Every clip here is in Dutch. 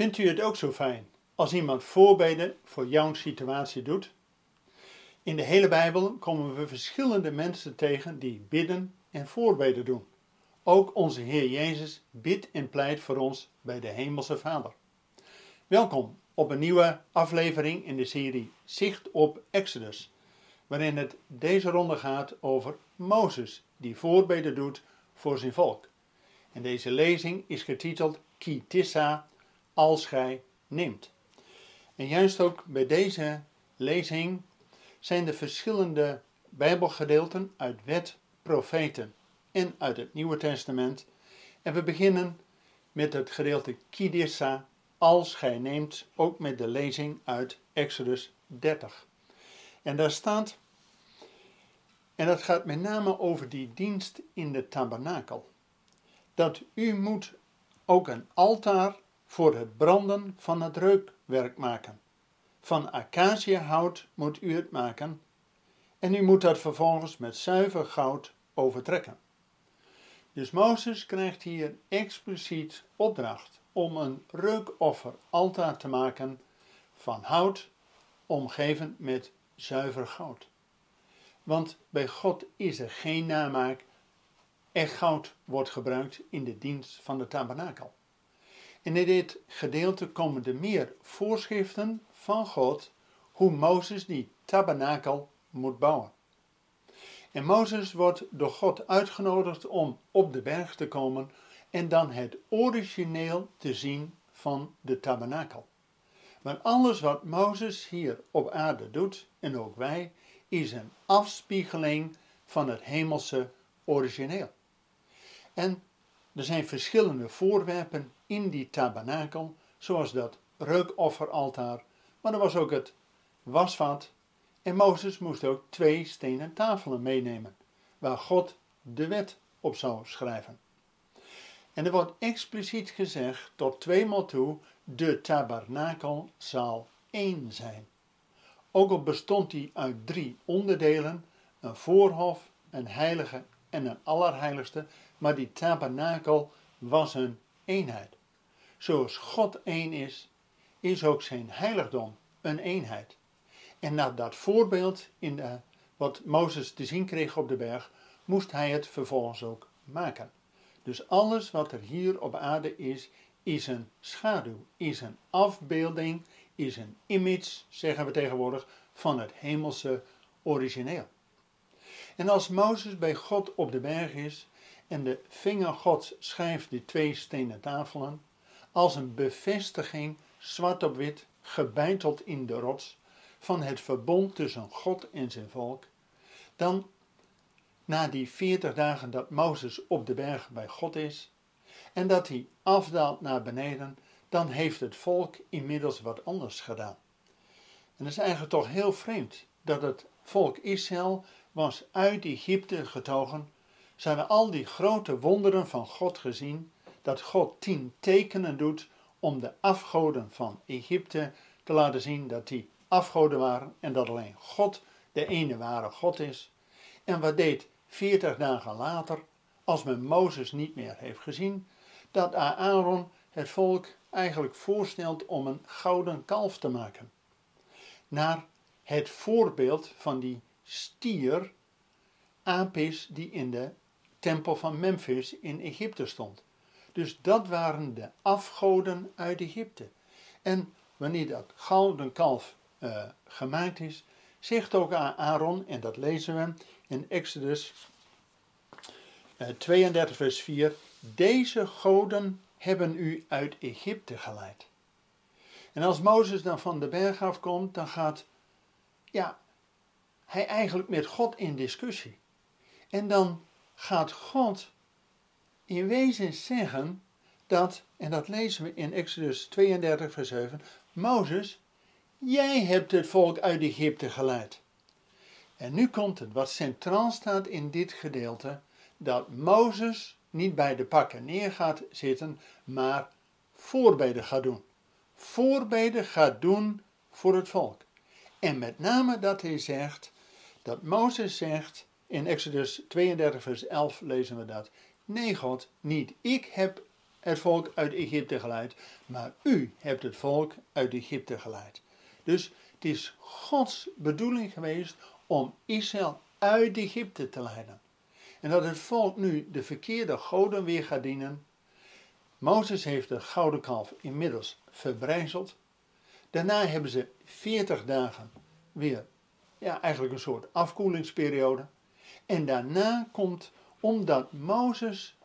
Vindt u het ook zo fijn als iemand voorbeden voor jouw situatie doet? In de hele Bijbel komen we verschillende mensen tegen die bidden en voorbeden doen. Ook onze Heer Jezus bidt en pleit voor ons bij de Hemelse Vader. Welkom op een nieuwe aflevering in de serie Zicht op Exodus, waarin het deze ronde gaat over Mozes die voorbeden doet voor zijn volk. En deze lezing is getiteld Kitissa als gij neemt. En juist ook bij deze lezing zijn de verschillende Bijbelgedeelten uit wet, profeten en uit het Nieuwe Testament. En we beginnen met het gedeelte Kidissa, als gij neemt, ook met de lezing uit Exodus 30. En daar staat, en dat gaat met name over die dienst in de tabernakel, dat u moet ook een altaar voor het branden van het reukwerk maken. Van acaciahout moet u het maken en u moet dat vervolgens met zuiver goud overtrekken. Dus Mozes krijgt hier expliciet opdracht om een reukoffer altaar te maken van hout, omgeven met zuiver goud. Want bij God is er geen namaak, echt goud wordt gebruikt in de dienst van de tabernakel. En in dit gedeelte komen er meer voorschriften van God hoe Mozes die tabernakel moet bouwen. En Mozes wordt door God uitgenodigd om op de berg te komen en dan het origineel te zien van de tabernakel. Want alles wat Mozes hier op aarde doet, en ook wij, is een afspiegeling van het hemelse origineel. En er zijn verschillende voorwerpen in die tabernakel, zoals dat reukofferaltaar, maar er was ook het wasvat. En Mozes moest ook twee stenen tafelen meenemen, waar God de wet op zou schrijven. En er wordt expliciet gezegd tot tweemaal toe, de tabernakel zal één zijn. Ook al bestond die uit drie onderdelen, een voorhof, een heilige en een allerheiligste, maar die tabernakel was een eenheid. Zoals God één is, is ook zijn heiligdom een eenheid. En na dat voorbeeld in de, wat Mozes te zien kreeg op de berg, moest hij het vervolgens ook maken. Dus alles wat er hier op aarde is, is een schaduw, is een afbeelding, is een image, zeggen we tegenwoordig, van het hemelse origineel. En als Mozes bij God op de berg is en de vinger Gods schrijft die twee stenen tafelen, als een bevestiging, zwart op wit, gebeiteld in de rots, van het verbond tussen God en zijn volk, dan na die veertig dagen dat Mozes op de berg bij God is en dat hij afdaalt naar beneden, dan heeft het volk inmiddels wat anders gedaan. En dat is eigenlijk toch heel vreemd dat het volk Israël was uit Egypte getogen. Ze hadden al die grote wonderen van God gezien, dat God tien tekenen doet om de afgoden van Egypte te laten zien dat die afgoden waren en dat alleen God de ene ware God is. En wat deed 40 dagen later, als men Mozes niet meer heeft gezien, dat Aaron het volk eigenlijk voorstelt om een gouden kalf te maken. Naar het voorbeeld van die stier, Apis, die in de tempel van Memphis in Egypte stond. Dus dat waren de afgoden uit Egypte. En wanneer dat gouden kalf uh, gemaakt is, zegt ook Aaron, en dat lezen we in Exodus uh, eh, 32, vers 4: Deze goden hebben u uit Egypte geleid. En als Mozes dan van de berg afkomt, dan gaat ja, hij eigenlijk met God in discussie. En dan gaat God in wezen zeggen dat, en dat lezen we in Exodus 32, vers 7, Mozes, jij hebt het volk uit Egypte geleid. En nu komt het, wat centraal staat in dit gedeelte, dat Mozes niet bij de pakken neer gaat zitten, maar voorbeden gaat doen. Voorbeden gaat doen voor het volk. En met name dat hij zegt, dat Mozes zegt, in Exodus 32, vers 11 lezen we dat. Nee, God, niet ik heb het volk uit Egypte geleid, maar u hebt het volk uit Egypte geleid. Dus het is Gods bedoeling geweest om Israël uit Egypte te leiden. En dat het volk nu de verkeerde goden weer gaat dienen. Mozes heeft de gouden kalf inmiddels verbrijzeld. Daarna hebben ze 40 dagen weer, ja, eigenlijk een soort afkoelingsperiode. En daarna komt, omdat Mozes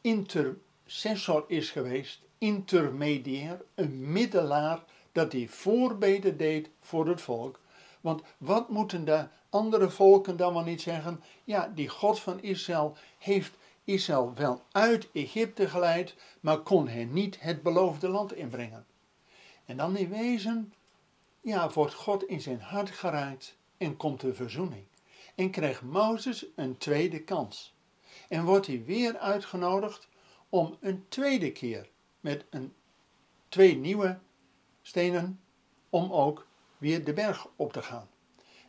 intercessor is geweest, intermediair, een middelaar, dat hij voorbeden deed voor het volk. Want wat moeten de andere volken dan wel niet zeggen? Ja, die God van Israël heeft Israël wel uit Egypte geleid, maar kon hen niet het beloofde land inbrengen. En dan in wezen, ja, wordt God in zijn hart geraakt en komt de verzoening. En krijgt Mozes een tweede kans. En wordt hij weer uitgenodigd om een tweede keer met een, twee nieuwe stenen om ook weer de berg op te gaan.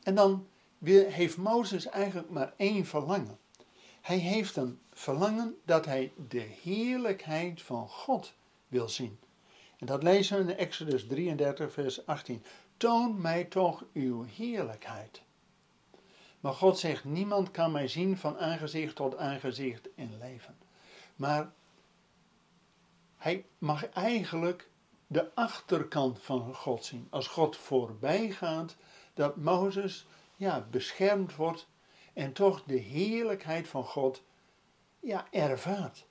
En dan heeft Mozes eigenlijk maar één verlangen. Hij heeft een verlangen dat hij de heerlijkheid van God wil zien. En dat lezen we in Exodus 33, vers 18. Toon mij toch uw heerlijkheid. Maar God zegt: Niemand kan mij zien van aangezicht tot aangezicht in leven. Maar hij mag eigenlijk de achterkant van God zien. Als God voorbij gaat, dat Mozes ja, beschermd wordt en toch de heerlijkheid van God ja, ervaart.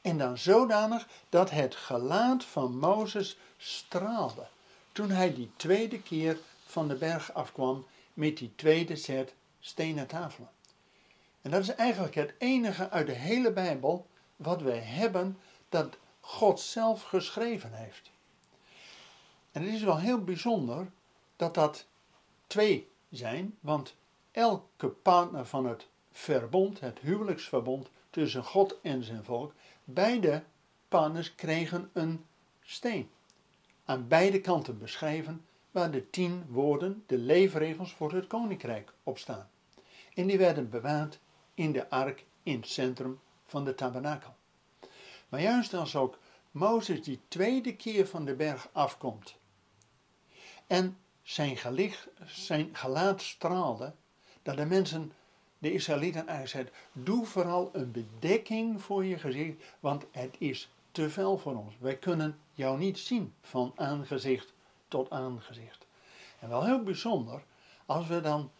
En dan zodanig dat het gelaat van Mozes straalde. Toen hij die tweede keer van de berg afkwam met die tweede set stenen tafelen. En dat is eigenlijk het enige uit de hele Bijbel wat wij hebben dat God zelf geschreven heeft. En het is wel heel bijzonder dat dat twee zijn, want elke partner van het verbond, het huwelijksverbond tussen God en zijn volk, beide partners kregen een steen. Aan beide kanten beschreven waar de tien woorden, de leefregels voor het koninkrijk op staan. En die werden bewaard in de ark in het centrum van de tabernakel. Maar juist als ook Mozes die tweede keer van de berg afkomt en zijn, gelicht, zijn gelaat straalde, dat de mensen, de Israëlieten eigenlijk doe vooral een bedekking voor je gezicht, want het is te fel voor ons. Wij kunnen jou niet zien van aangezicht tot aangezicht. En wel heel bijzonder, als we dan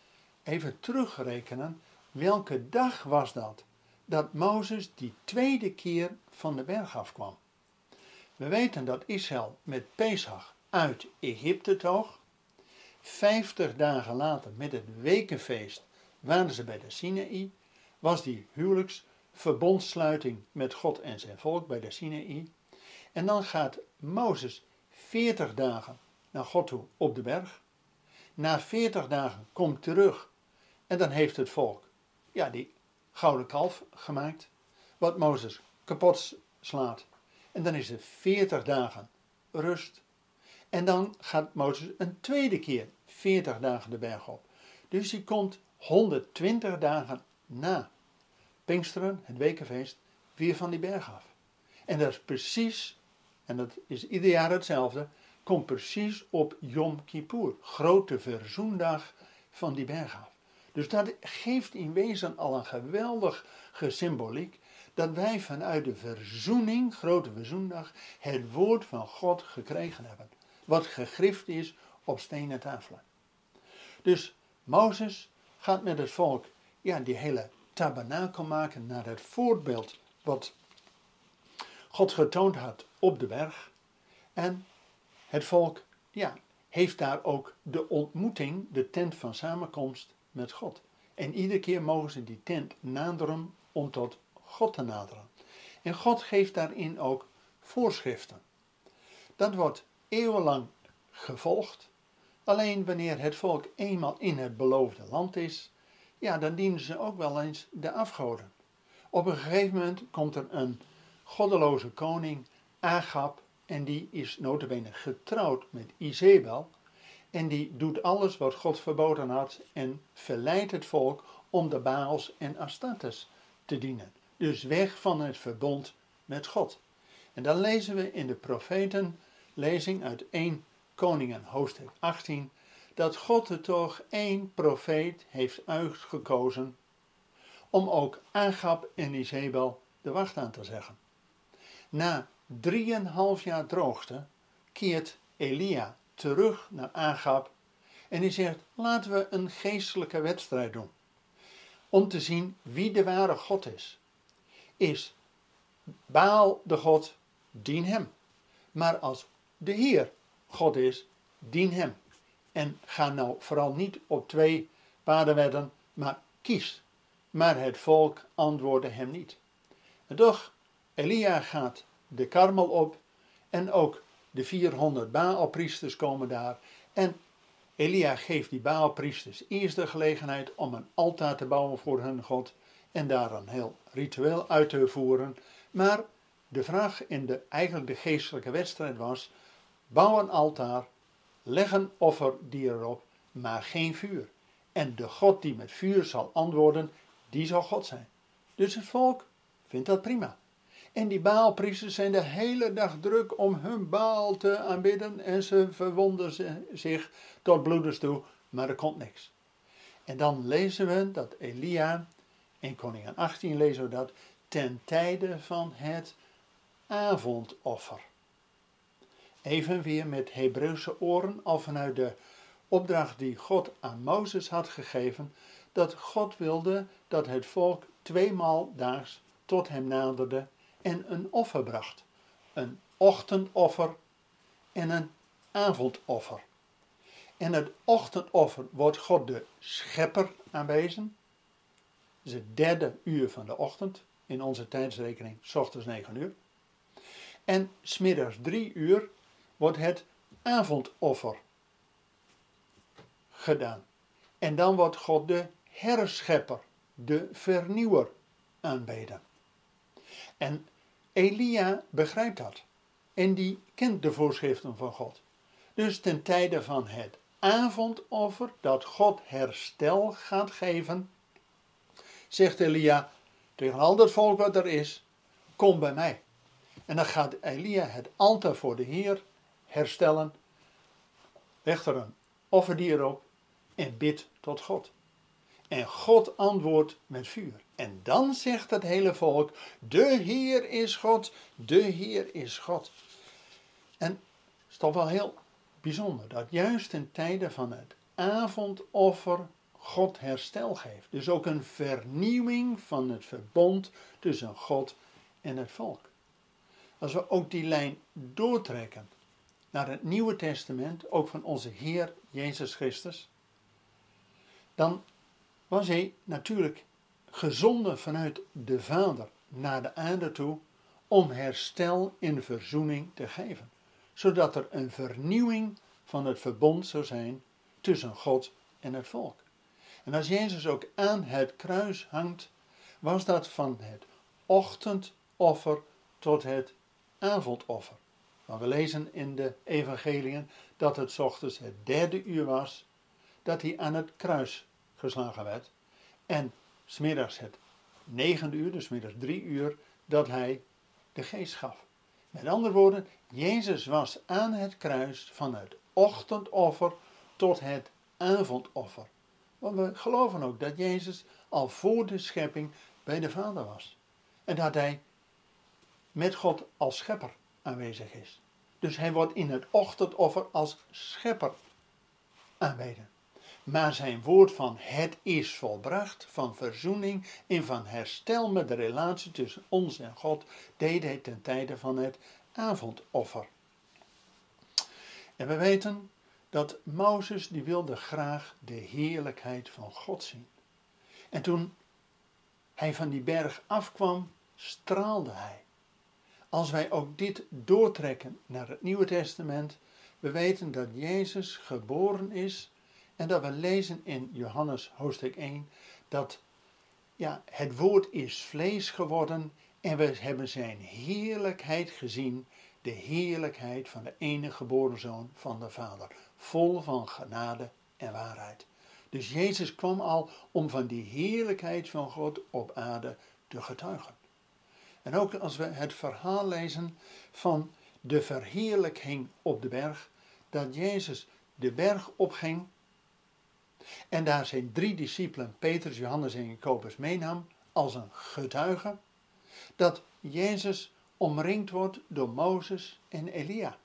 even terugrekenen, welke dag was dat? Dat Mozes die tweede keer van de berg afkwam. We weten dat Israël met Pesach uit Egypte toog. Vijftig dagen later, met het wekenfeest, waren ze bij de Sinaï. Was die huwelijksverbondsluiting met God en zijn volk bij de Sinaï. En dan gaat Mozes veertig dagen naar God toe op de berg. Na veertig dagen komt terug en dan heeft het volk ja, die gouden kalf gemaakt, wat Mozes kapot slaat. En dan is er veertig dagen rust. En dan gaat Mozes een tweede keer 40 dagen de berg op. Dus hij komt 120 dagen na Pinksteren, het wekenfeest, weer van die berg af. En dat is precies, en dat is ieder jaar hetzelfde, komt precies op Yom Kippur, grote verzoendag van die berg af. Dus dat geeft in wezen al een geweldige symboliek dat wij vanuit de verzoening, grote verzoendag, het woord van God gekregen hebben. Wat gegrift is op stenen tafelen. Dus Mozes gaat met het volk ja, die hele tabernakel maken naar het voorbeeld wat God getoond had op de berg. En het volk ja, heeft daar ook de ontmoeting, de tent van samenkomst met God. En iedere keer mogen ze die tent naderen om tot God te naderen. En God geeft daarin ook voorschriften. Dat wordt eeuwenlang gevolgd. Alleen wanneer het volk eenmaal in het beloofde land is, ja, dan dienen ze ook wel eens de afgoden. Op een gegeven moment komt er een goddeloze koning, Agab, en die is notabene getrouwd met Izebel. En die doet alles wat God verboden had en verleidt het volk om de Baals en Astartes te dienen. Dus weg van het verbond met God. En dan lezen we in de profetenlezing uit 1 Koningen hoofdstuk 18 dat God er toch één profeet heeft uitgekozen om ook Agab en Isabel de wacht aan te zeggen. Na drieënhalf jaar droogte keert Elia terug naar Agab en hij zegt: laten we een geestelijke wedstrijd doen. Om te zien wie de ware God is. Is Baal de God, dien hem. Maar als de Heer God is, dien hem. En ga nou vooral niet op twee paden wedden, maar kies. Maar het volk antwoordde hem niet. En toch, Elia gaat de karmel op en ook de 400 Baalpriesters komen daar. En Elia geeft die Baalpriesters eerst de gelegenheid om een altaar te bouwen voor hun God en daar een heel ritueel uit te voeren. Maar de vraag in de, eigenlijk de geestelijke wedstrijd was, bouw een altaar, leg een offerdier erop, maar geen vuur. En de God die met vuur zal antwoorden, die zal God zijn. Dus het volk vindt dat prima. En die Baalpriesters zijn de hele dag druk om hun Baal te aanbidden en ze verwonden zich tot bloeders toe, maar er komt niks. En dan lezen we dat Elia, in Koningin 18 lezen we dat, ten tijde van het avondoffer. Even weer met Hebreeuwse oren, al vanuit de opdracht die God aan Mozes had gegeven, dat God wilde dat het volk tweemaal daags tot hem naderde en een offer bracht. Een ochtendoffer en een avondoffer. En het ochtendoffer wordt God de schepper aanwezen. Dat is het derde uur van de ochtend. In onze tijdsrekening, s ochtends 9 uur. En smiddags 3 uur wordt het avondoffer gedaan. En dan wordt God de herschepper, de vernieuwer aanbeden. En Elia begrijpt dat. En die kent de voorschriften van God. Dus ten tijde van het avondoffer, dat God herstel gaat geven, zegt Elia tegen al dat volk wat er is, kom bij mij. En dan gaat Elia het altaar voor de Heer herstellen, legt er een offerdier op en bidt tot God. En God antwoordt met vuur. En dan zegt het hele volk: De Heer is God, de Heer is God. En het is toch wel heel bijzonder dat juist in tijden van het avondoffer God herstel geeft. Dus ook een vernieuwing van het verbond tussen God en het volk. Als we ook die lijn doortrekken naar het Nieuwe Testament, ook van onze Heer Jezus Christus, dan was hij natuurlijk gezonden vanuit de Vader naar de aarde toe om herstel in verzoening te geven, zodat er een vernieuwing van het verbond zou zijn tussen God en het volk. En als Jezus ook aan het kruis hangt, was dat van het ochtendoffer tot het avondoffer. Want we lezen in de evangeliën dat het ochtends het derde uur was dat hij aan het kruis geslagen werd. En smiddags het negende uur, dus smiddags drie uur, dat hij de geest gaf. Met andere woorden, Jezus was aan het kruis van het ochtendoffer tot het avondoffer. Want we geloven ook dat Jezus al voor de schepping bij de Vader was. En dat hij met God als schepper aanwezig is. Dus hij wordt in het ochtendoffer als schepper aanbeden. Maar zijn woord van het is volbracht, van verzoening en van herstel met de relatie tussen ons en God, deed hij ten tijde van het avondoffer. En we weten dat Mozes die wilde graag de heerlijkheid van God zien. En toen hij van die berg afkwam, straalde hij. Als wij ook dit doortrekken naar het Nieuwe Testament, we weten dat Jezus geboren is en dat we lezen in Johannes hoofdstuk 1 dat ja, het woord is vlees geworden en we hebben zijn heerlijkheid gezien, de heerlijkheid van de enige geboren zoon van de Vader, vol van genade en waarheid. Dus Jezus kwam al om van die heerlijkheid van God op aarde te getuigen. En ook als we het verhaal lezen van de verheerlijking op de berg, dat Jezus de berg opging en daar zijn drie discipelen, Petrus, Johannes en Jacobus, meenam als een getuige, dat Jezus omringd wordt door Mozes en Elia,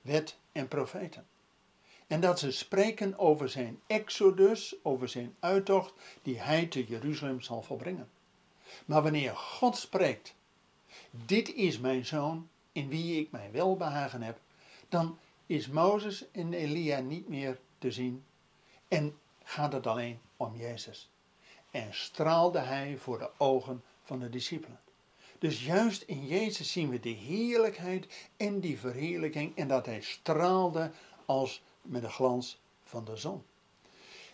wet en profeten. En dat ze spreken over zijn exodus, over zijn uittocht die hij te Jeruzalem zal volbrengen. Maar wanneer God spreekt, dit is mijn zoon in wie ik mijn welbehagen heb, dan is Mozes en Elia niet meer te zien en gaat het alleen om Jezus. En straalde hij voor de ogen van de discipelen. Dus juist in Jezus zien we de heerlijkheid en die verheerlijking en dat hij straalde als met de glans van de zon.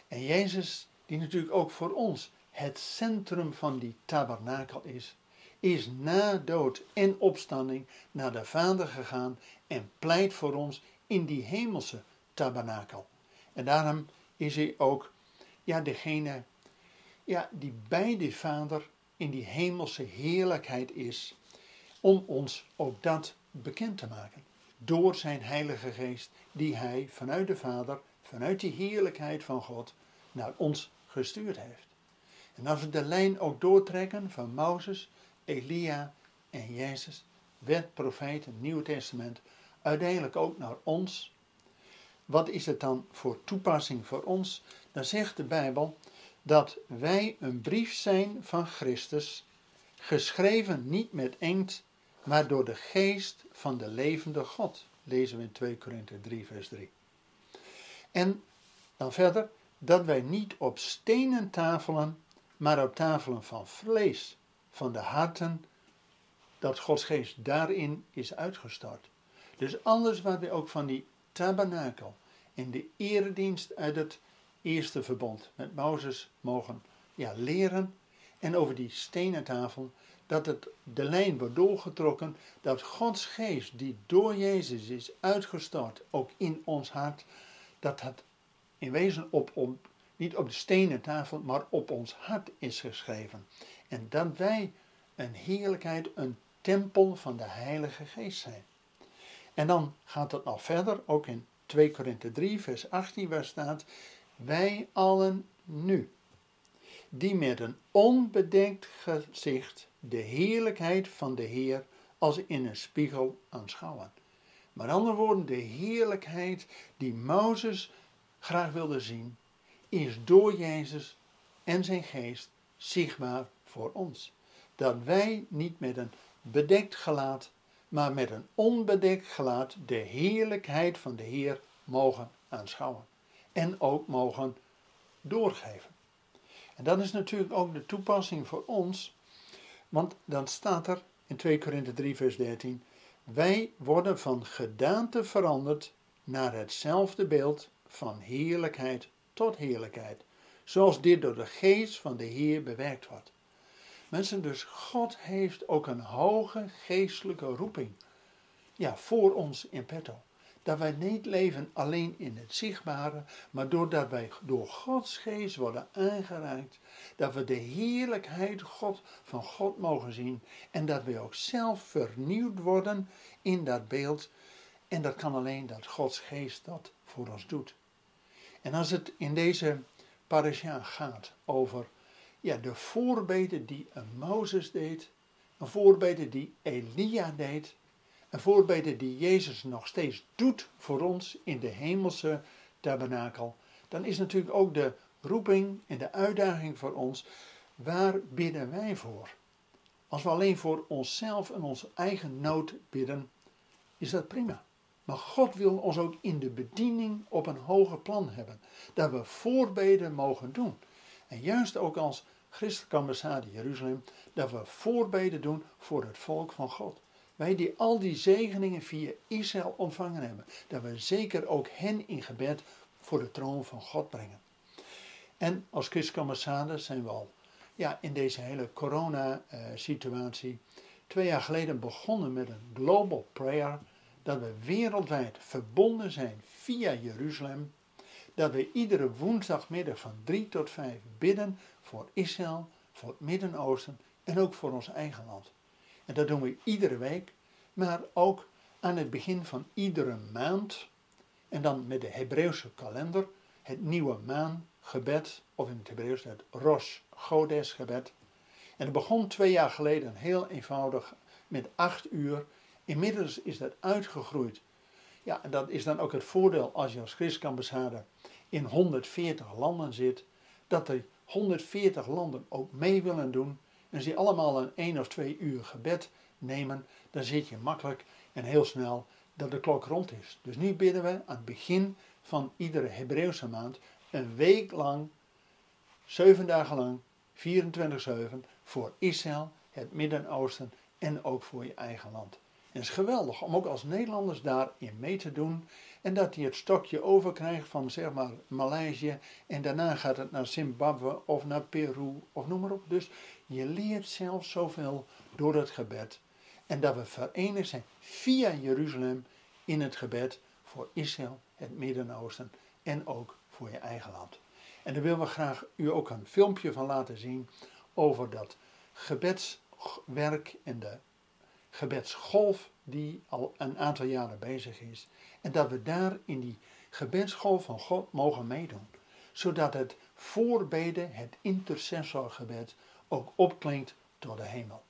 En Jezus, die natuurlijk ook voor ons het centrum van die tabernakel is, is na dood en opstanding naar de Vader gegaan en pleit voor ons in die hemelse tabernakel. En daarom is hij ook ja, degene ja, die bij de Vader in die hemelse heerlijkheid is, om ons ook dat bekend te maken. Door zijn Heilige Geest, die hij vanuit de Vader, vanuit die heerlijkheid van God, naar ons gestuurd heeft. En als we de lijn ook doortrekken van Mozes, Elia en Jezus, wet, profeet, Nieuw Testament, uiteindelijk ook naar ons. Wat is het dan voor toepassing voor ons? Dan zegt de Bijbel dat wij een brief zijn van Christus, geschreven niet met inkt, maar door de geest van de levende God. Lezen we in 2 Korinther 3, vers 3. En dan verder, dat wij niet op stenen tafelen, maar op tafelen van vlees, van de harten, dat Gods geest daarin is uitgestort. Dus alles wat we ook van die tabernakel in de eredienst uit het eerste verbond met Mozes mogen ja, leren. En over die stenen tafel, dat het de lijn wordt doorgetrokken, dat Gods geest die door Jezus is uitgestort, ook in ons hart, dat het in wezen op, op, niet op de stenen tafel, maar op ons hart is geschreven. En dat wij een heerlijkheid, een tempel van de Heilige Geest zijn. En dan gaat het nog verder, ook in 2 Korinthe 3, vers 18, waar staat: Wij allen nu, die met een onbedekt gezicht de heerlijkheid van de Heer als in een spiegel aanschouwen. Met andere woorden, de heerlijkheid die Mozes graag wilde zien, is door Jezus en zijn geest zichtbaar voor ons. Dat wij niet met een bedekt gelaat maar met een onbedekt gelaat de heerlijkheid van de Heer mogen aanschouwen. En ook mogen doorgeven. En dat is natuurlijk ook de toepassing voor ons, want dan staat er in 2 Korinthe 3, vers 13: Wij worden van gedaante veranderd naar hetzelfde beeld van heerlijkheid tot heerlijkheid, zoals dit door de geest van de Heer bewerkt wordt. Mensen, dus God heeft ook een hoge geestelijke roeping. Ja, voor ons in petto. Dat wij niet leven alleen in het zichtbare, maar doordat wij door Gods geest worden aangereikt, dat we de heerlijkheid God, van God mogen zien en dat we ook zelf vernieuwd worden in dat beeld. En dat kan alleen dat Gods geest dat voor ons doet. En als het in deze parasha gaat over ja, de voorbeden die een Mozes deed, een voorbeden die Elia deed, een voorbeden die Jezus nog steeds doet voor ons in de hemelse tabernakel, dan is natuurlijk ook de roeping en de uitdaging voor ons, waar bidden wij voor? Als we alleen voor onszelf en onze eigen nood bidden, is dat prima. Maar God wil ons ook in de bediening op een hoger plan hebben. Dat we voorbeden mogen doen. En juist ook als christelijke ambassade Jeruzalem, dat we voorbeden doen voor het volk van God. Wij die al die zegeningen via Israël ontvangen hebben, dat we zeker ook hen in gebed voor de troon van God brengen. En als christelijke ambassade zijn we al ja, in deze hele corona-situatie twee jaar geleden begonnen met een global prayer, dat we wereldwijd verbonden zijn via Jeruzalem dat we iedere woensdagmiddag van 3 tot 5 bidden voor Israël, voor het Midden-Oosten en ook voor ons eigen land. En dat doen we iedere week, maar ook aan het begin van iedere maand. En dan met de Hebreeuwse kalender, het nieuwe maangebed, of in het Hebreeuws het Rosh Godes gebed. En het begon twee jaar geleden heel eenvoudig met acht uur. Inmiddels is dat uitgegroeid. Ja, dat is dan ook het voordeel als je als christenambassade in 140 landen zit, dat er 140 landen ook mee willen doen. En die allemaal een één of twee uur gebed nemen, dan zit je makkelijk en heel snel dat de klok rond is. Dus nu bidden we aan het begin van iedere Hebreeuwse maand een week lang, zeven dagen lang, 24-7, voor Israël, het Midden-Oosten en ook voor je eigen land. En het is geweldig om ook als Nederlanders daarin mee te doen. En dat hij het stokje overkrijgt van zeg maar Maleisië. En daarna gaat het naar Zimbabwe of naar Peru of noem maar op. Dus je leert zelf zoveel door het gebed. En dat we verenigd zijn via Jeruzalem in het gebed voor Israël, het Midden-Oosten en ook voor je eigen land. En daar willen we graag u ook een filmpje van laten zien over dat gebedswerk en de gebedsgolf die al een aantal jaren bezig is. En dat we daar in die gebedsgolf van God mogen meedoen. Zodat het voorbeden, het intercessorgebed, ook opklinkt tot de hemel.